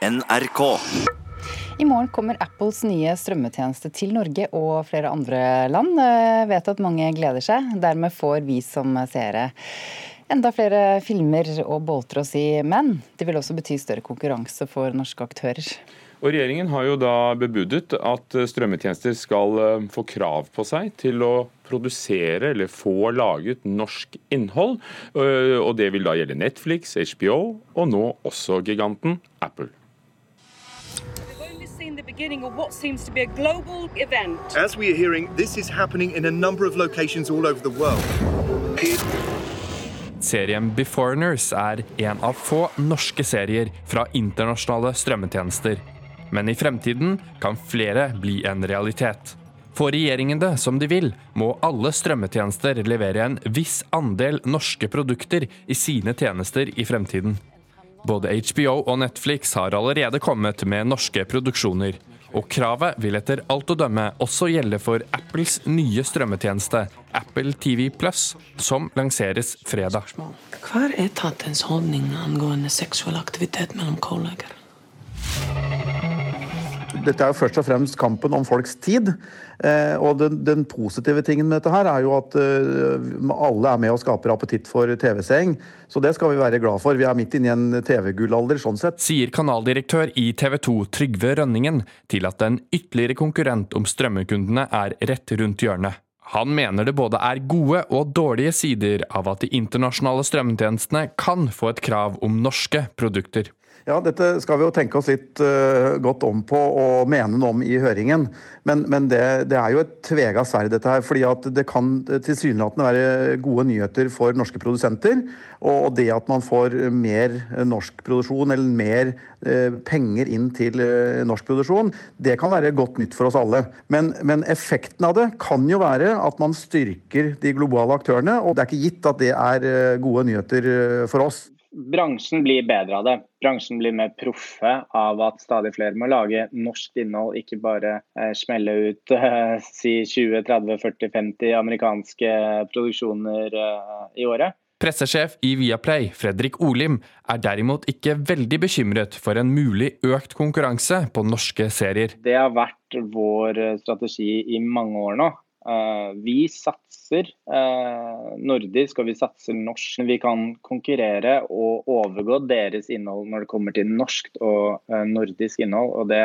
NRK. I morgen kommer Apples nye strømmetjeneste til Norge og flere andre land. Jeg vet at mange gleder seg. Dermed får vi som seere enda flere filmer og bolter å si. Men det vil også bety større konkurranse for norske aktører. Og Regjeringen har jo da bebudet at strømmetjenester skal eh, få krav på seg til å produsere eller få laget norsk innhold. Eh, og Det vil da gjelde Netflix, HBO og nå også giganten Apple beginning of what seems to be a global event. As we are hearing, this is happening in a number of locations all over the world. Serien Beforeigners er en av få norske serier fra internasjonale strømmetjenester. Men i fremtiden kan flere bli en realitet. Får regjeringen det som de vil, må alle strømmetjenester levere en viss andel norske produkter i sine tjenester i fremtiden. Både HBO og Netflix har allerede kommet med norske produksjoner. Og kravet vil etter alt å dømme også gjelde for Apples nye strømmetjeneste, Apple TV Plus, som lanseres fredag. Hva er etatens holdning angående seksuell aktivitet mellom kolleger? Dette er jo først og fremst kampen om folks tid. Eh, og den, den, positive tingen med dette her er jo at uh, alle er med og skaper appetitt for TV-seing. Så det skal vi være glad for. Vi er midt inne i en TV-gullalder sånn sett. Sier kanaldirektør i TV 2 Trygve Rønningen til at en ytterligere konkurrent om strømmekundene er rett rundt hjørnet. Han mener det både er gode og dårlige sider av at de internasjonale strømmetjenestene kan få et krav om norske produkter. Ja, Dette skal vi jo tenke oss litt uh, godt om på og mene noe om i høringen. Men, men det, det, er jo et tvega sverd, dette her. fordi at det kan tilsynelatende være gode nyheter for norske produsenter. Og det at man får mer norsk produksjon, eller mer uh, penger inn til uh, norsk produksjon, det kan være godt nytt for oss alle. Men, men effekten av det kan jo være at man styrker de globale aktørene. Og det er ikke gitt at det er gode nyheter for oss bransjen blir bedre av det. Bransjen blir mer proffe av at stadig flere må lage norsk innhold, ikke bare eh, smelle ut eh, si 20-30-40-50 amerikanske produksjoner eh, i året. Pressesjef i Viaplay, Fredrik Olim, er derimot ikke veldig bekymret for en mulig økt konkurranse på norske serier. Det har vært vår strategi i mange år nå. Uh, vi satser uh, nordisk og vi satser norsk. Vi kan konkurrere og overgå deres innhold når det kommer til norsk og uh, nordisk innhold. Og det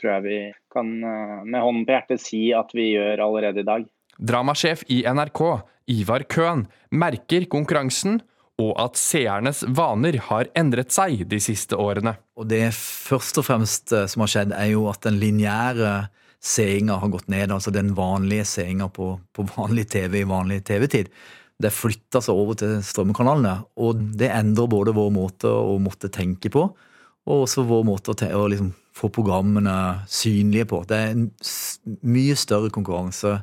tror jeg vi kan med hånden på hjertet si at vi gjør allerede i dag. Dramasjef i NRK, Ivar Køhn, merker konkurransen og at seernes vaner har endret seg de siste årene. Og Det først og fremst som har skjedd, er jo at den lineære seeringa har gått ned. Altså den vanlige seinga på, på, vanlig TV i vanlig TV-tid. Det flytter seg over til strømmekanalene. Og det endrer både vår måte å måtte tenke på, og også vår måte å, å liksom få programmene synlige på. Det er en mye større konkurranse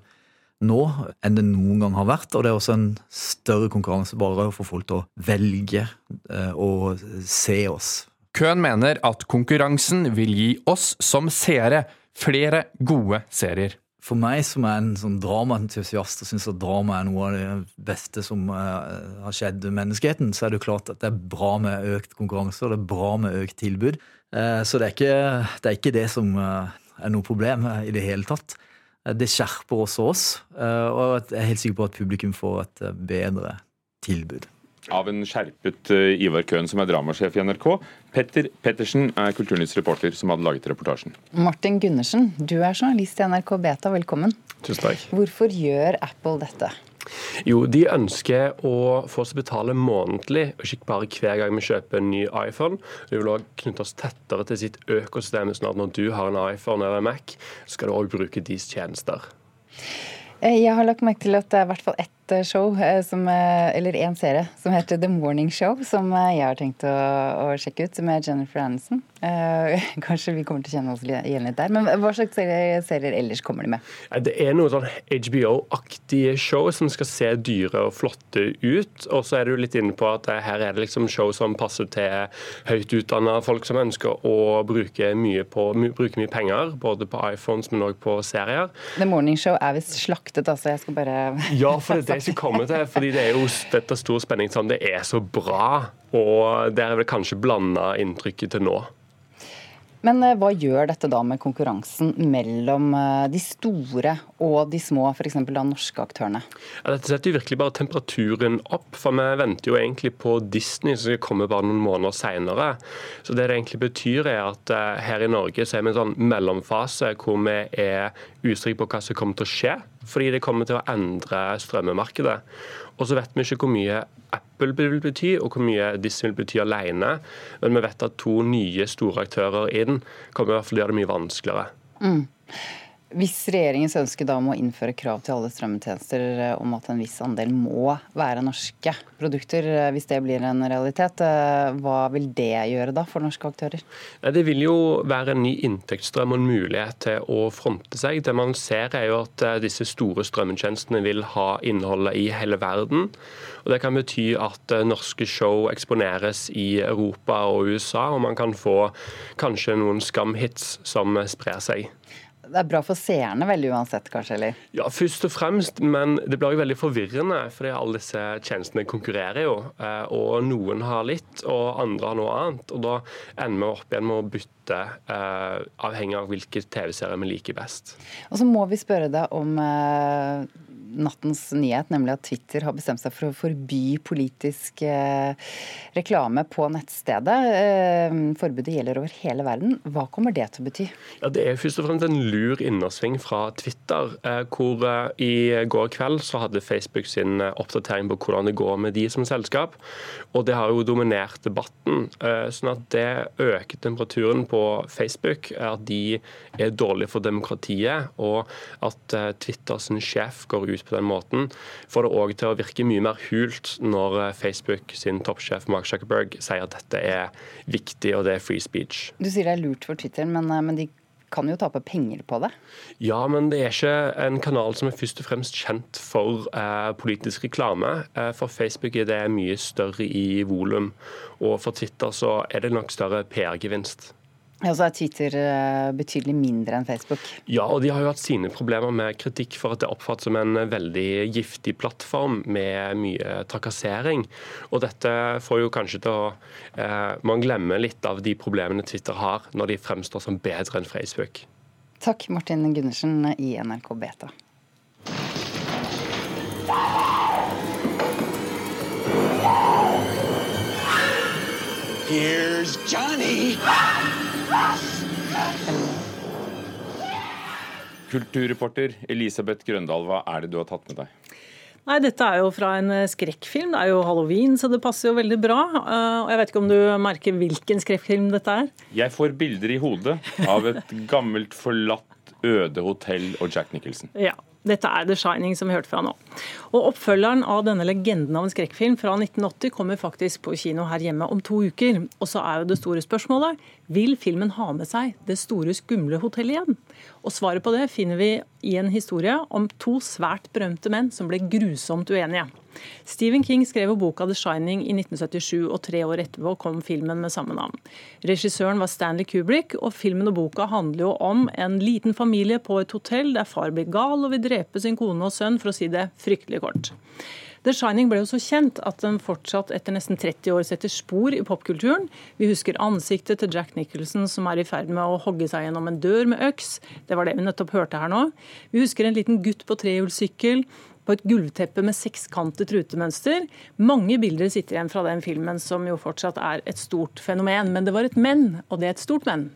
nå enn det noen gang har vært. Og det er også en større konkurranse bare for folk til å velge eh, å se oss. Køhn mener at konkurransen vil gi oss som seere flere gode serier. For meg som er en sånn dramaentusiast og syns at drama er noe av det beste som uh, har skjedd menneskeheten, så er det jo klart at det er bra med økt konkurranse og det er bra med økt tilbud. Uh, så det er, ikke, det er, ikke, det som uh, er noe problem i det hele tatt. Det skjerper også oss, og jeg er helt sikker på at publikum får et bedre tilbud av en skjerpet uh, Ivar Køhn, som er dramasjef i NRK. Petter Pettersen er Kulturnytts reporter som hadde laget reportasjen. Martin Gundersen, du er journalist i NRK Beta, velkommen. Tusen takk. Hvorfor gjør Apple dette? Jo, de ønsker å få oss betale månedlig, og ikke bare hver gang vi kjøper en ny iPhone. De vil også knytte oss tettere til sitt økosystem, sånn at når du har en iPhone eller en Mac, skal du òg bruke deres tjenester. Eh, jeg har lagt merke til at det er i hvert fall ett Eh, show, eh, som, eh, eller en serie, som heter The Morning Show, som jeg har tenkt å, å sjekke ut, med Jennifer Aniston. Eh, kanskje vi kommer til å kjenne oss igjen litt der. Men hva slags serier, serier ellers kommer de med? Det er noen sånn HBO-aktige show som skal se dyre og flotte ut. Og så er du litt inne på at her er det liksom show som passer til høyt utdanna folk som ønsker å bruke mye, på, bruke mye penger, både på iPhones, men òg på serier. The Morning Show er visst slaktet, altså. Jeg skal bare Ja, for det er det jeg skal komme til. fordi det er jo dette stor spenning Sånn, det er så bra. Og det er vel kanskje blanda inntrykket til nå. Men eh, hva gjør dette da med konkurransen mellom eh, de store og de små, f.eks. da norske aktørene? Ja, dette setter jo virkelig bare temperaturen opp, for vi venter jo egentlig på Disney som skal komme bare noen måneder senere. Så det det egentlig betyr er at uh, her i Norge så er vi en sånn mellomfase hvor vi er usikre på hva som kommer til å skje, fordi det kommer til å endre strømmemarkedet. Og så vet vi ikke hvor mye Apple vil bety, og hvor mye Disney vil bety alene. Men vi vet at to nye store aktører inn kommer i hvert fall gjøre det mye vanskeligere. Mm. Hvis regjeringens ønske da om å innføre krav til alle strømmetjenester eh, om at en viss andel må være norske produkter, eh, hvis det blir en realitet, eh, hva vil det gjøre da for norske aktører? Det vil jo være en ny inntektsstrøm og en mulighet til å fronte seg. Det man ser er jo at disse store strømmetjenestene vil ha innholdet i hele verden. Og Det kan bety at norske show eksponeres i Europa og USA, og man kan få kanskje noen skamhits som sprer seg. Det er bra for seerne vel uansett, kanskje? eller? Ja, først og fremst, men det blir jo veldig forvirrende. fordi alle disse tjenestene konkurrerer jo. Eh, og noen har litt, og andre har noe annet. Og da ender vi opp igjen med å bytte, eh, avhengig av hvilke TV-serier vi liker best. Og så må vi spørre deg om eh, nattens nyhet, nemlig at Twitter har bestemt seg for å forby politisk eh, reklame på nettstedet. Eh, forbudet gjelder over hele verden. Hva kommer det til å bety? Ja, Det er først og fremst en lur innersving fra Twitter. Eh, hvor I går kveld så hadde Facebook sin oppdatering på hvordan det går med de som selskap. Og det har jo dominert debatten. sånn at det øker temperaturen på Facebook. At de er dårlige for demokratiet. Og at Twitters sjef går ut på den måten, får det òg til å virke mye mer hult når eh, Facebook sin toppsjef Mark Zuckerberg sier at dette er viktig og det er free speech. Du sier det er lurt for Twitter, men, eh, men de kan jo tape penger på det? Ja, men det er ikke en kanal som er først og fremst kjent for eh, politisk reklame. Eh, for Facebook er det mye større i volum, og for Twitter så er det nok større PR-gevinst. Ja, Så er Twitter eh, betydelig mindre enn Facebook? Ja, og de har jo hatt sine problemer med kritikk for at det oppfattes som en veldig giftig plattform med mye trakassering. Og dette får jo kanskje til å eh, Man glemmer litt av de problemene Twitter har, når de fremstår som bedre enn Facebook. Takk, Martin Gundersen i NRK Beta. Here's Johnny! Kulturreporter Elisabeth Grøndal, hva er det du har tatt med deg? Nei, Dette er jo fra en eh, skrekkfilm. Det er jo halloween, så det passer jo veldig bra. Eh, og Jeg vet ikke om du merker hvilken skrekkfilm dette er? Jeg får bilder i hodet av et gammelt, forlatt, øde hotell og Jack Nicholson. Ja, dette er The Shining, som vi hørte fra nå. Og Oppfølgeren av denne legenden av en skrekkfilm fra 1980 kommer faktisk på kino her hjemme om to uker. Og så er jo det store spørsmålet vil filmen ha med seg det store, skumle hotellet igjen? Og Svaret på det finner vi i en historie om to svært berømte menn som ble grusomt uenige. Stephen King skrev boka 'The Shining' i 1977, og tre år etterpå kom filmen med samme navn. Regissøren var Stanley Kubrick, og filmen og boka handler jo om en liten familie på et hotell der far blir gal og vil drepe sin kone og sønn, for å si det fryktelig kort. The Shining ble jo så kjent at den fortsatt etter nesten 30 år setter spor i popkulturen. Vi husker ansiktet til Jack Nicholson som er i ferd med å hogge seg gjennom en dør med øks. Det var det vi nettopp hørte her nå. Vi husker en liten gutt på trehjulssykkel på et gulvteppe med sekskantet rutemønster. Mange bilder sitter igjen fra den filmen, som jo fortsatt er et stort fenomen. Men det var et men, og det er et stort men.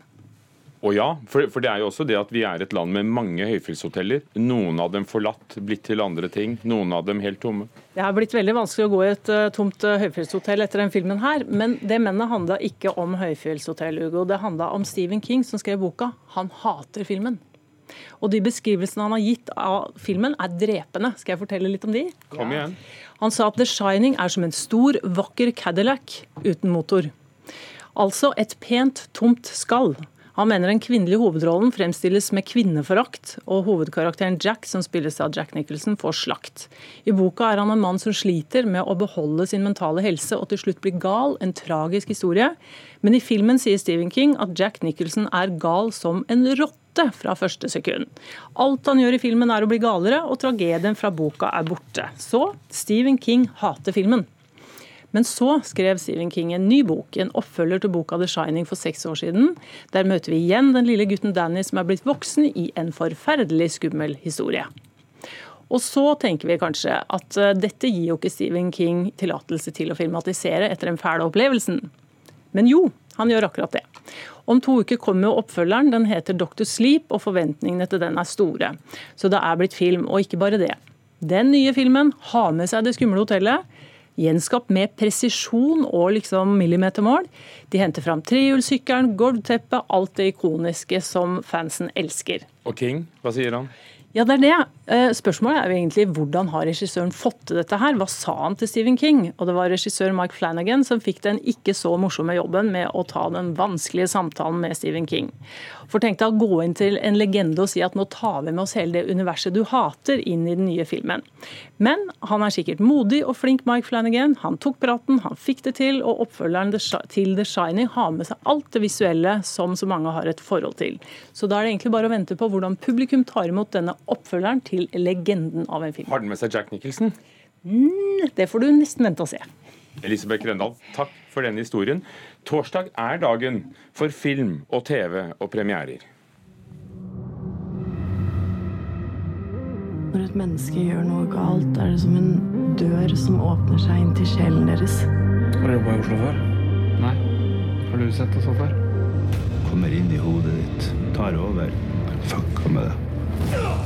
Og ja, for, for, det er jo også det at vi er et land med mange høyfjellshoteller. Noen av dem forlatt, blitt til andre ting. Noen av dem helt tomme. Det har blitt veldig vanskelig å gå i et uh, tomt uh, høyfjellshotell etter den filmen her. Men det mennet handla ikke om høyfjellshotell, Ugo. Det handla om Stephen King, som skrev boka. Han hater filmen. Og de beskrivelsene han har gitt av filmen, er drepende. Skal jeg fortelle litt om de? Kom igjen. Han sa at The Shining er som en stor, vakker Cadillac uten motor. Altså et pent, tomt skall. Han mener den kvinnelige hovedrollen fremstilles med kvinneforakt, og hovedkarakteren Jack, som spilles av Jack Nicholson, får slakt. I boka er han en mann som sliter med å beholde sin mentale helse og til slutt blir gal, en tragisk historie. Men i filmen sier Stephen King at Jack Nicholson er gal som en rotte fra første sekund. Alt han gjør i filmen er å bli galere, og tragedien fra boka er borte. Så Stephen King hater filmen. Men så skrev Stephen King en ny bok, en oppfølger til boka The Shining for seks år siden. Der møter vi igjen den lille gutten Danny som er blitt voksen i en forferdelig skummel historie. Og så tenker vi kanskje at eh, dette gir jo ikke Stephen King tillatelse til å filmatisere etter den fæle opplevelsen. Men jo, han gjør akkurat det. Om to uker kommer oppfølgeren. Den heter Dr. Sleep, og forventningene til den er store. Så det er blitt film, og ikke bare det. Den nye filmen har med seg Det skumle hotellet gjenskapt med presisjon og liksom millimetermål. De henter fram trehjulssykkelen, gulvteppet, alt det ikoniske som fansen elsker. Og King, hva sier han? Ja, det er det. Eh, spørsmålet er jo egentlig hvordan har regissøren fått til dette her? Hva sa han til Stephen King? Og det var regissør Mike Flanagan som fikk den ikke så morsomme jobben med å ta den vanskelige samtalen med Stephen King. For tenk deg å gå inn til en legende og si at nå tar vi med oss hele det universet du hater, inn i den nye filmen. Men han er sikkert modig og flink, Mike Flanagan. Han tok praten, han fikk det til, og oppfølgeren til The Shining har med seg alt det visuelle som så mange har et forhold til. Så da er det egentlig bare å vente på hvordan publikum tar imot denne oppfølgeren til legenden av en film. Har den med seg Jack Nicholson? Mm, det får du nesten vente og se. Elisabeth Grøndal, takk for denne historien. Torsdag er dagen for film og TV og premierer. Når et menneske gjør noe galt, er det som en dør som åpner seg inn til sjelen deres. Har du jobba i Oslo før? Nei. Har du sett det så før? Kommer inn i hodet ditt, tar over. Fucka med det.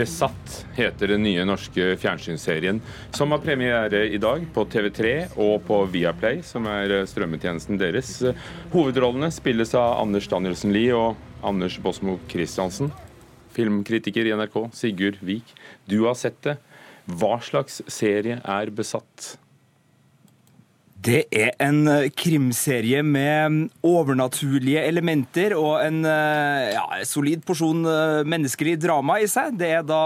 Besatt heter den nye norske fjernsynsserien, som har premiere i dag på TV3 og på Viaplay, som er strømmetjenesten deres. Hovedrollene spilles av Anders Danielsen Lie og Anders Bosmo Christiansen. Filmkritiker i NRK, Sigurd Vik, du har sett det. Hva slags serie er Besatt? Det er en eh, krimserie med overnaturlige elementer og en eh, ja, solid porsjon eh, menneskelig drama i seg. Det er da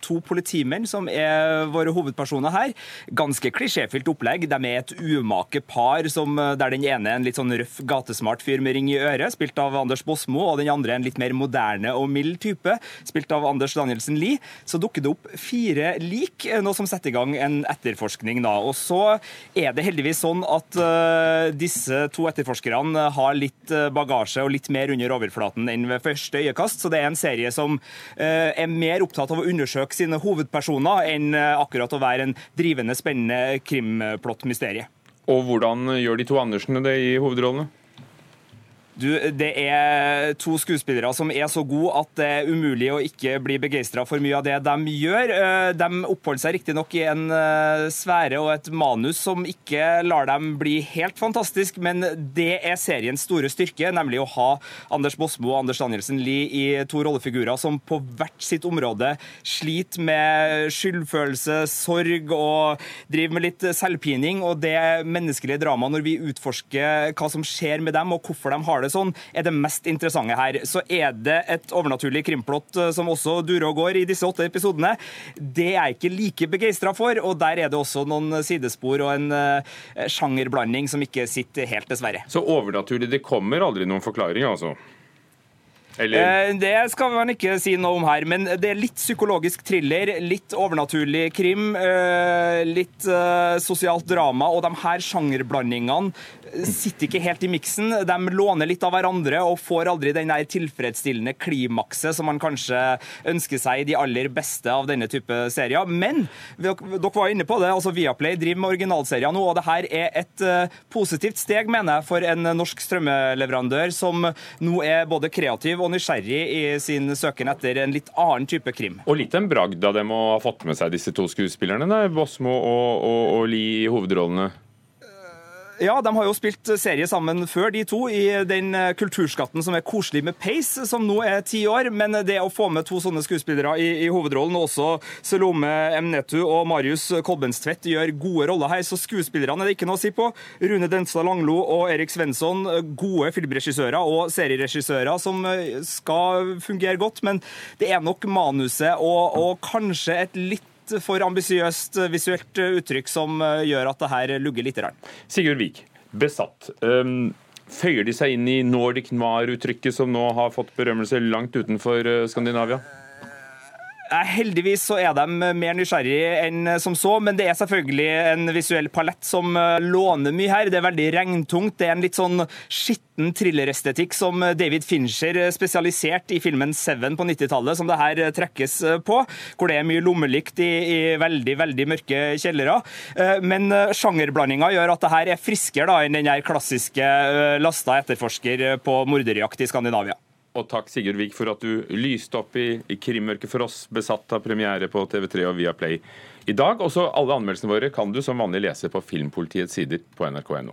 to politimenn som er våre hovedpersoner her. Ganske klisjéfylt opplegg. De er et umake par som, der den ene er en litt sånn røff, gatesmart fyr med ring i øret, spilt av Anders Bosmo, og den andre en litt mer moderne og mild type, spilt av Anders Danielsen Lie. Så dukker det opp fire lik, noe som setter i gang en etterforskning. da. Og så er det heldigvis heldigvis sånn at uh, disse to etterforskerne har litt uh, bagasje og litt mer under overflaten enn ved første øyekast. Så det er en serie som uh, er mer opptatt av å undersøke sine hovedpersoner enn akkurat å være en drivende, spennende krimplott-mysterie. Og hvordan gjør de to Andersene det i hovedrollene? Du, det er to skuespillere som er så gode at det er umulig å ikke bli begeistra for mye av det de gjør. Eh, de oppholder seg riktignok i en eh, sfære og et manus som ikke lar dem bli helt fantastisk, men det er seriens store styrke, nemlig å ha Anders Bosmo og Anders Danielsen Lie i to rollefigurer som på hvert sitt område sliter med skyldfølelse, sorg og driver med litt selvpining. Og det menneskelige dramaet når vi utforsker hva som skjer med dem og hvorfor de har det det sånn, er det mest interessante her. Så er det et overnaturlig krimplott eh, som også durer og går i disse åtte episodene. Det er jeg ikke like begeistra for, og der er det også noen sidespor og en uh, sjangerblanding som ikke sitter helt, dessverre. Så overnaturlig, det kommer aldri noen forklaring, altså? Eller? Eh, det skal man ikke si noe om her, men det er litt psykologisk thriller, litt overnaturlig krim, eh, litt eh, sosialt drama, og de her sjangerblandingene sitter ikke helt i miksen. De låner litt av hverandre og får aldri den der tilfredsstillende klimakset som man kanskje ønsker seg i de aller beste av denne type serier. Men dere var inne på det, altså Viaplay driver med originalserier nå, og det her er et positivt steg, mener jeg, for en norsk strømmeleverandør som nå er både kreativ og og nysgjerrig i sin søken etter en litt annen type krim. Og litt en bragd av dem å ha fått med seg disse to skuespillerne, Bosmo og, og, og Lie i hovedrollene. Ja, de har jo spilt serie sammen før, de to, i den eh, kulturskatten som er koselig med Pace, som nå er ti år. Men det å få med to sånne skuespillere i, i hovedrollen, og også Selome Emnetu og Marius Kolbenstvedt gjør gode roller her, så skuespillerne er det ikke noe å si på. Rune Denstad Langlo og Erik Svensson, gode filmregissører og serieregissører som eh, skal fungere godt, men det er nok manuset og, og kanskje et litt for ambisiøst visuelt uttrykk som eh, gjør at det her lugger litt. Sigurd Vik, besatt. Um, føyer de seg inn i Nordic noir-uttrykket som nå har fått berømmelse langt utenfor eh, Skandinavia? Heldigvis så er de mer nysgjerrige enn som så, men det er selvfølgelig en visuell palett som eh, låner mye her. Det er veldig regntungt. Det er en litt sånn skitten thrillerestetikk som David Fincher spesialisert i filmen Seven på 90-tallet, som det her trekkes på. Hvor det er mye lommelykt i, i veldig, veldig mørke kjellere. Eh, Men sjangerblandinga gjør at det her er friskere enn den her klassiske eh, lasta etterforsker på morderjakt i Skandinavia. Og takk Sigurd Vik for at du lyste opp i, krimmørket for oss, besatt av premiere på TV3 og Viaplay i dag. Også alle anmeldelsene våre kan du som vanlig lese på Filmpolitiets sider på nrk.no.